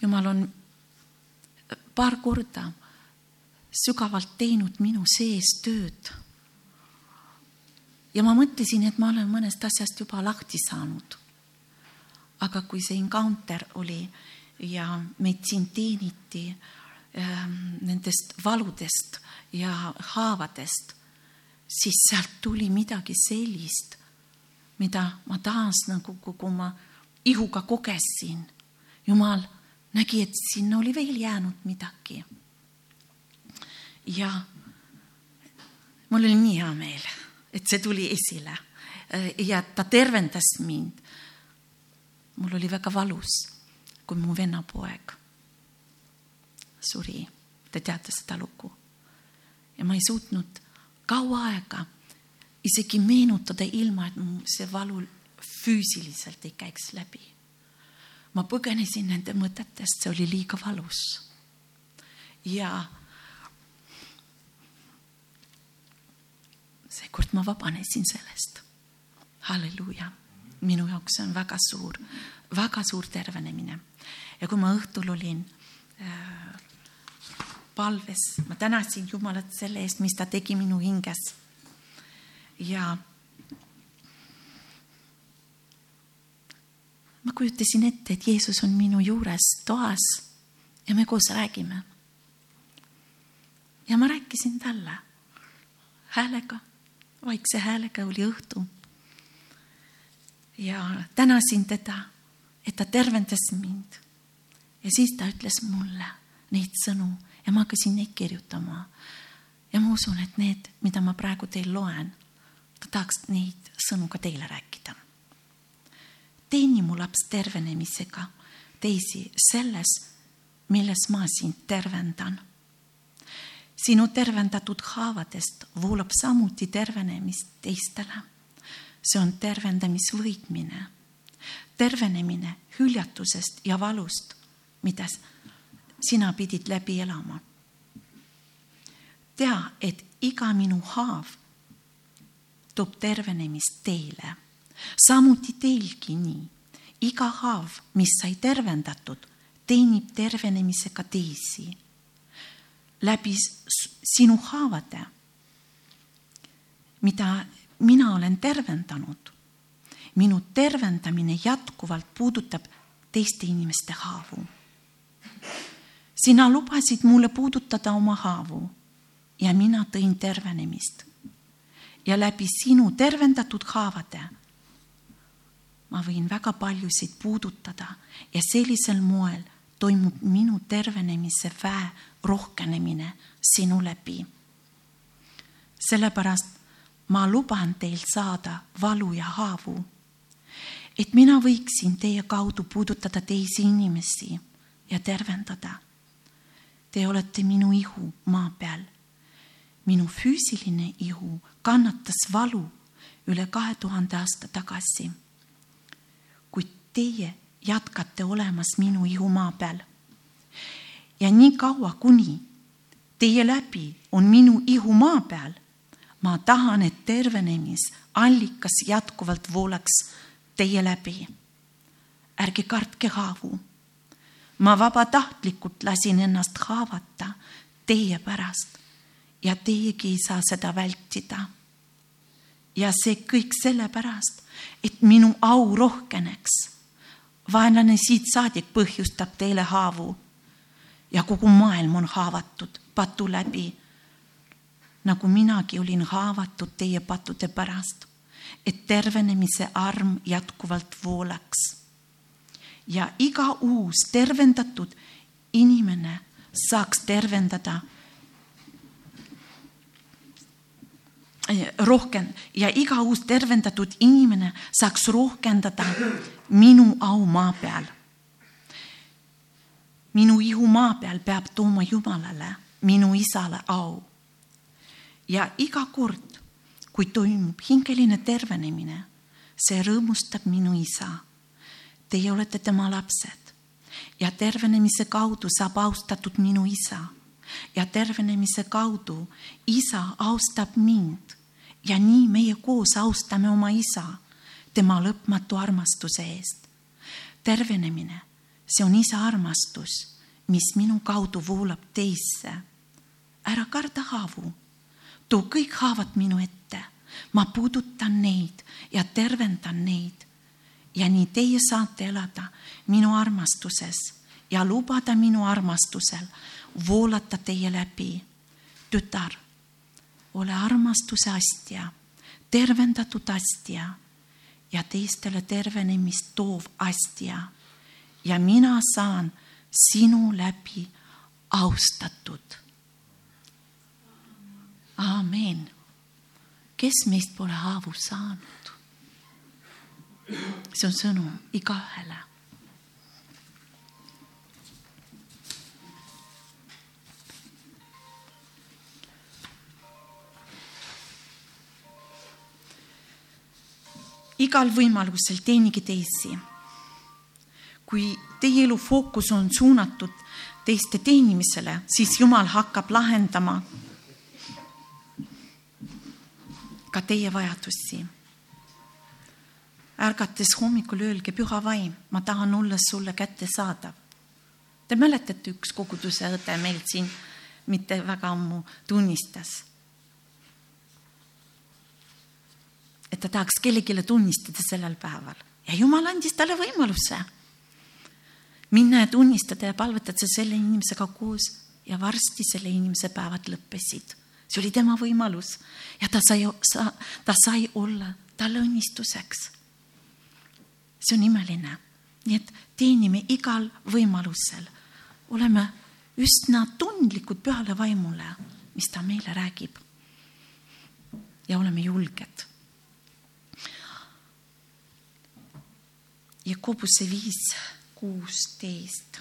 Jumal on paar korda sügavalt teinud minu sees tööd. Ja ma mõtlesin, et ma olen mõnest asjast juba lahti saanud. aga kui see encounter oli ja meid siin teeniti Ähm, nendest valudest ja haavadest, siis sealt tuli midagi sellist, mida ma taas nagu kogu oma ihuga kogesin. jumal nägi, et sinna oli veel jäänud midagi. ja mul oli nii hea meel, et see tuli esile ja ta tervendas mind. mul oli väga valus, kui mu vennapoeg suri. Te teate seda lugu. ja ma ei suutnud kaua aega isegi meenutada, ilma et see valu füüsiliselt ei käiks läbi. ma põgenesin nende mõtetest, see oli liiga valus. ja seekord ma vabanesin sellest. halleluuja, minu jaoks see on väga suur, väga suur tervenemine. ja kui ma õhtul olin äh, palves, ma tänasin Jumalat selle eest, mis ta tegi minu hinges. ja ma kujutasin ette, et Jeesus on minu juures toas ja me koos räägime. ja ma rääkisin talle häälega, vaikse häälega oli õhtu. ja tänasin teda, et ta tervendas mind. ja siis ta ütles mulle neid sõnu ja ma hakkasin neid kirjutama. ja ma usun, et need, mida ma praegu teil loen, ta tahaks neid sõnu ka teile rääkida. teeni mu laps tervenemisega teisi selles, milles ma sind tervendan. Sinu tervendatud haavadest voolab samuti tervenemist teistele. see on tervendamisvõitmine, tervenemine hüljatusest ja valust, mida sina pidid läbi elama. tea, et iga minu haav toob tervenemist teile, samuti teilgi nii. iga haav, mis sai tervendatud, teenib tervenemisega teisi. Läbi sinu haavade, mida mina olen tervendanud, minu tervendamine jätkuvalt puudutab teiste inimeste haavu. sina lubasid mulle puudutada oma haavu ja mina tõin tervenemist. ja läbi sinu tervendatud haavade ma võin väga paljusid puudutada ja sellisel moel toimub minu tervenemise väe rohkenemine sinu läbi. sellepärast ma luban teil saada valu ja haavu, et mina võiksin teie kaudu puudutada teisi inimesi ja tervendada. Te olete minu ihu maa peal minu füüsiline ihu kannatas valu üle kahe tuhande aasta tagasi. kuid teie jätkate olemas minu ihu maa peal. Ja nii kaua, kuni teie läbi on minu ihu maa peal, ma tahan, et tervenemisallikas jätkuvalt voolaks teie läbi. ärge kartke haavu. ma vabatahtlikult lasin ennast haavata teie pärast ja teiegi ei saa seda vältida. ja see kõik sellepärast, et minu au rohkeneks. vaenlane siit saadik põhjustab teile haavu ja kogu maailm on haavatud patu läbi. nagu minagi olin haavatud teie pattude pärast, et tervenemise arm jätkuvalt voolaks. ja iga uus tervendatud inimene saaks tervendada rohkem ja iga uus tervendatud inimene saaks rohkendada minu au maa peal. Minu ihu maa peal peab tooma Jumalale, minu isale au. ja iga kord, kui toimub hingeline tervenemine, see rõõmustab minu isa. Teie olete tema lapsed ja tervenemise kaudu saab austatud minu isa ja tervenemise kaudu isa austab mind ja nii meie koos austame oma isa tema lõpmatu armastuse eest. tervenemine, see on isa armastus, mis minu kaudu voolab teisse. ära karda haavu, too kõik haavad minu ette, ma puudutan neid ja tervendan neid. ja nii teie saate elada minu armastuses ja lubada minu armastusel voolata teie läbi. tütar ole armastuse astja, tervendatud astja ja teistele tervenemist toov astja. Ja mina saan sinu läbi austatud. Amen. kes meist pole haavu saanud? see on sõnum igaühele igal võimalusel teenige teisi. Kui teie elu fookus on suunatud teiste teenimisele, siis Jumal hakkab lahendama ka teie vajadusi. ärgates hommikul öelge, püha vaim, ma tahan olla sulle kättesaadav. Te mäletate, üks koguduse õde meil siin mitte väga ammu tunnistas et ta tahaks kellelegi tunnistada sellel päeval ja Jumal andis talle võimaluse minna ja tunnistada ja palvetada selle inimesega koos ja varsti selle inimese päevad lõppesid. see oli tema võimalus ja ta sai, ta sai olla talle õnnistuseks. see on imeline, nii et teenime igal võimalusel, oleme üsna tundlikud pühale vaimule, mis ta meile räägib. ja oleme julged. Jakobuse viis kuusteist.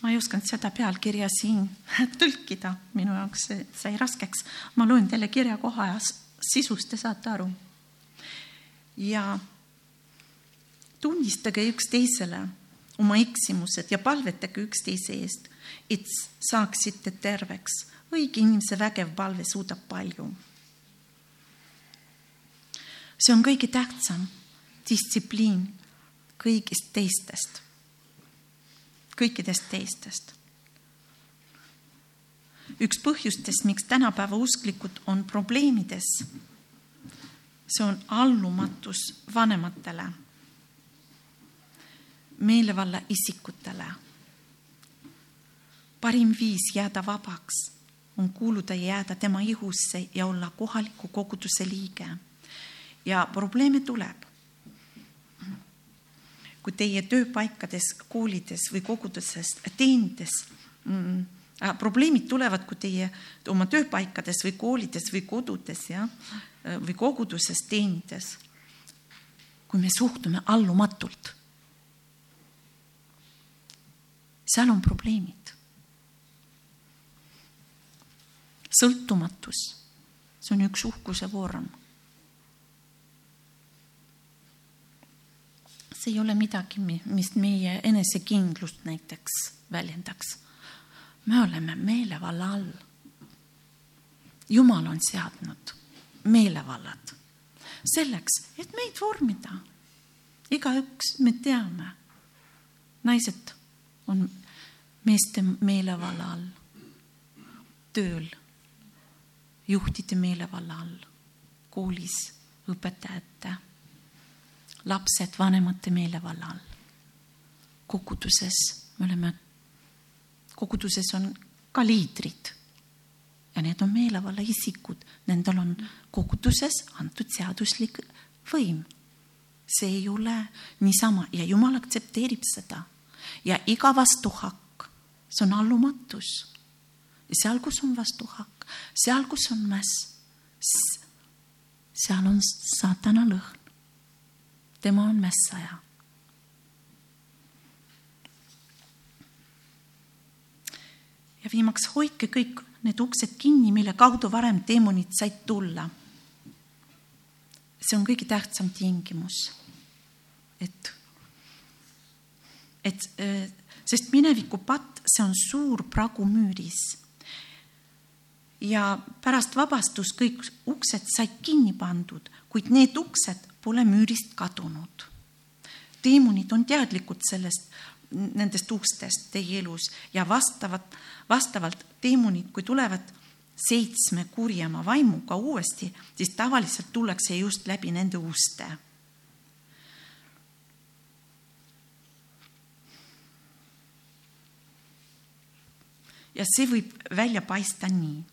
ma ei osanud seda pealkirja siin tõlkida, minu jaoks sai raskeks. ma loen teile kirja koha ja sisust te saate aru. ja tunnistage üksteisele oma eksimused ja palvetage üksteise eest, et saaksite terveks. õige inimese vägev palve suudab palju. see on kõige tähtsam distsipliin kõigist teistest, kõikidest teistest. üks põhjustest, miks tänapäeva usklikud on probleemides, see on allumatus vanematele meelevalla isikutele. parim viis jääda vabaks on kuuluda ja jääda tema ihusse ja olla kohaliku koguduse liige. ja probleeme tuleb. kui teie tööpaikades, koolides või koguduses teenides mm, äh, probleemid tulevad, kui teie oma tööpaikades või koolides või kodudes ja või koguduses teenides. kui me suhtume allumatult seal on probleemid. sõltumatus, see on üks uhkuse vorm. see ei ole midagi, mis meie enesekindlust näiteks väljendaks. me oleme meelevalla all. jumal on seadnud meelevallad selleks, et meid vormida. igaüks, me teame, naised on meeste meelevalla all, tööl, juhtide meelevalla all, koolis õpetajate, lapsed vanemate meelevalla all. koguduses me oleme, koguduses on ka liidrid. Ja need on meelevalla isikud, nendel on koguduses antud seaduslik võim. see ei ole niisama. Ja Jumal aktsepteerib seda. Ja iga vastuhakk, see on allumatus. seal, kus on vastuhakk, seal, kus on mäss, seal on saatana lõhn. tema on mässaja. ja viimaks hoidke kõik need uksed kinni, mille kaudu varem teemonid said tulla. see on kõige tähtsam tingimus, et et sest mineviku patt, see on suur pragu müüris. ja pärast vabastust kõik uksed said kinni pandud, kuid need uksed pole müürist kadunud. teemonid on teadlikud sellest, nendest ustest teie elus ja vastavat, vastavalt teemonid, kui tulevad seitsme kurjema vaimuga uuesti, siis tavaliselt tullakse just läbi nende uste ja see võib välja paista nii.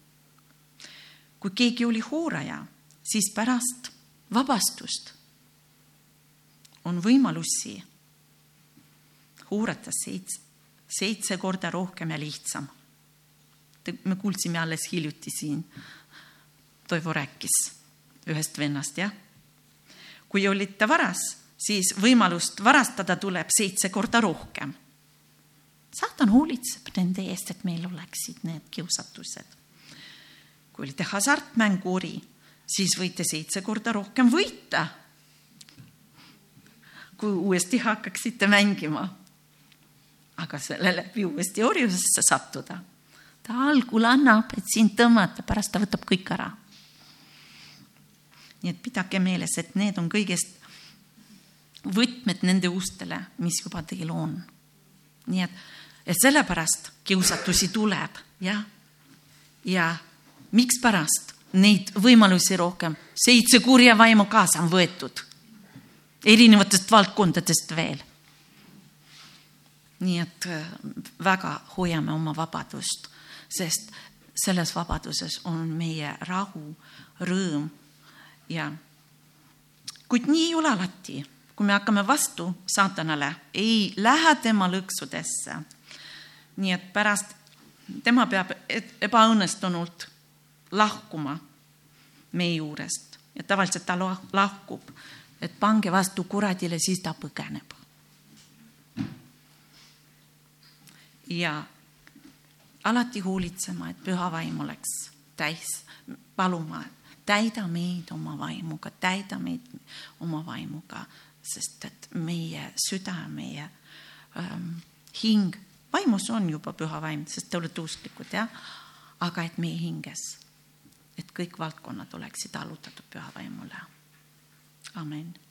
kui keegi oli hooraja, siis pärast vabastust on võimalusi huurata seitse, seitse korda rohkem ja lihtsam. me kuulsime alles hiljuti siin, Toivo rääkis ühest vennast, jah. kui olite varas, siis võimalust varastada tuleb seitse korda rohkem saatan hoolitseb nende eest, et meil oleksid need kiusatused. kui olite hasartmänguri, siis võite seitse korda rohkem võita, kui uuesti hakkaksite mängima. aga selle läbi uuesti orjusesse sattuda. ta algul annab, et sind tõmmata, pärast ta võtab kõik ära. nii et pidage meeles, et need on kõigest võtmed nende ustele, mis juba teil on. nii et et sellepärast kiusatusi tuleb, jah. ja mikspärast neid võimalusi rohkem, seitse kurja vaimu kaasa on võetud erinevatest valdkondadest veel. nii et äh, väga hoiame oma vabadust, sest selles vabaduses on meie rahu, rõõm ja kuid nii ei ole alati, kui me hakkame vastu saatanale, ei lähe tema lõksudesse. Nii et pärast tema peab ebaõnnestunult lahkuma meie juurest ja tavaliselt ta lahkub, et pange vastu kuradile, siis ta põgeneb. ja alati hoolitsema, et püha vaim oleks täis, paluma, täida meid oma vaimuga, täida meid oma vaimuga, sest et meie süda, meie ähm, hing, vaimus on juba püha vaim, sest te olete usklikud, jah, aga et meie hinges, et kõik valdkonnad oleksid allutatud püha vaimule. amin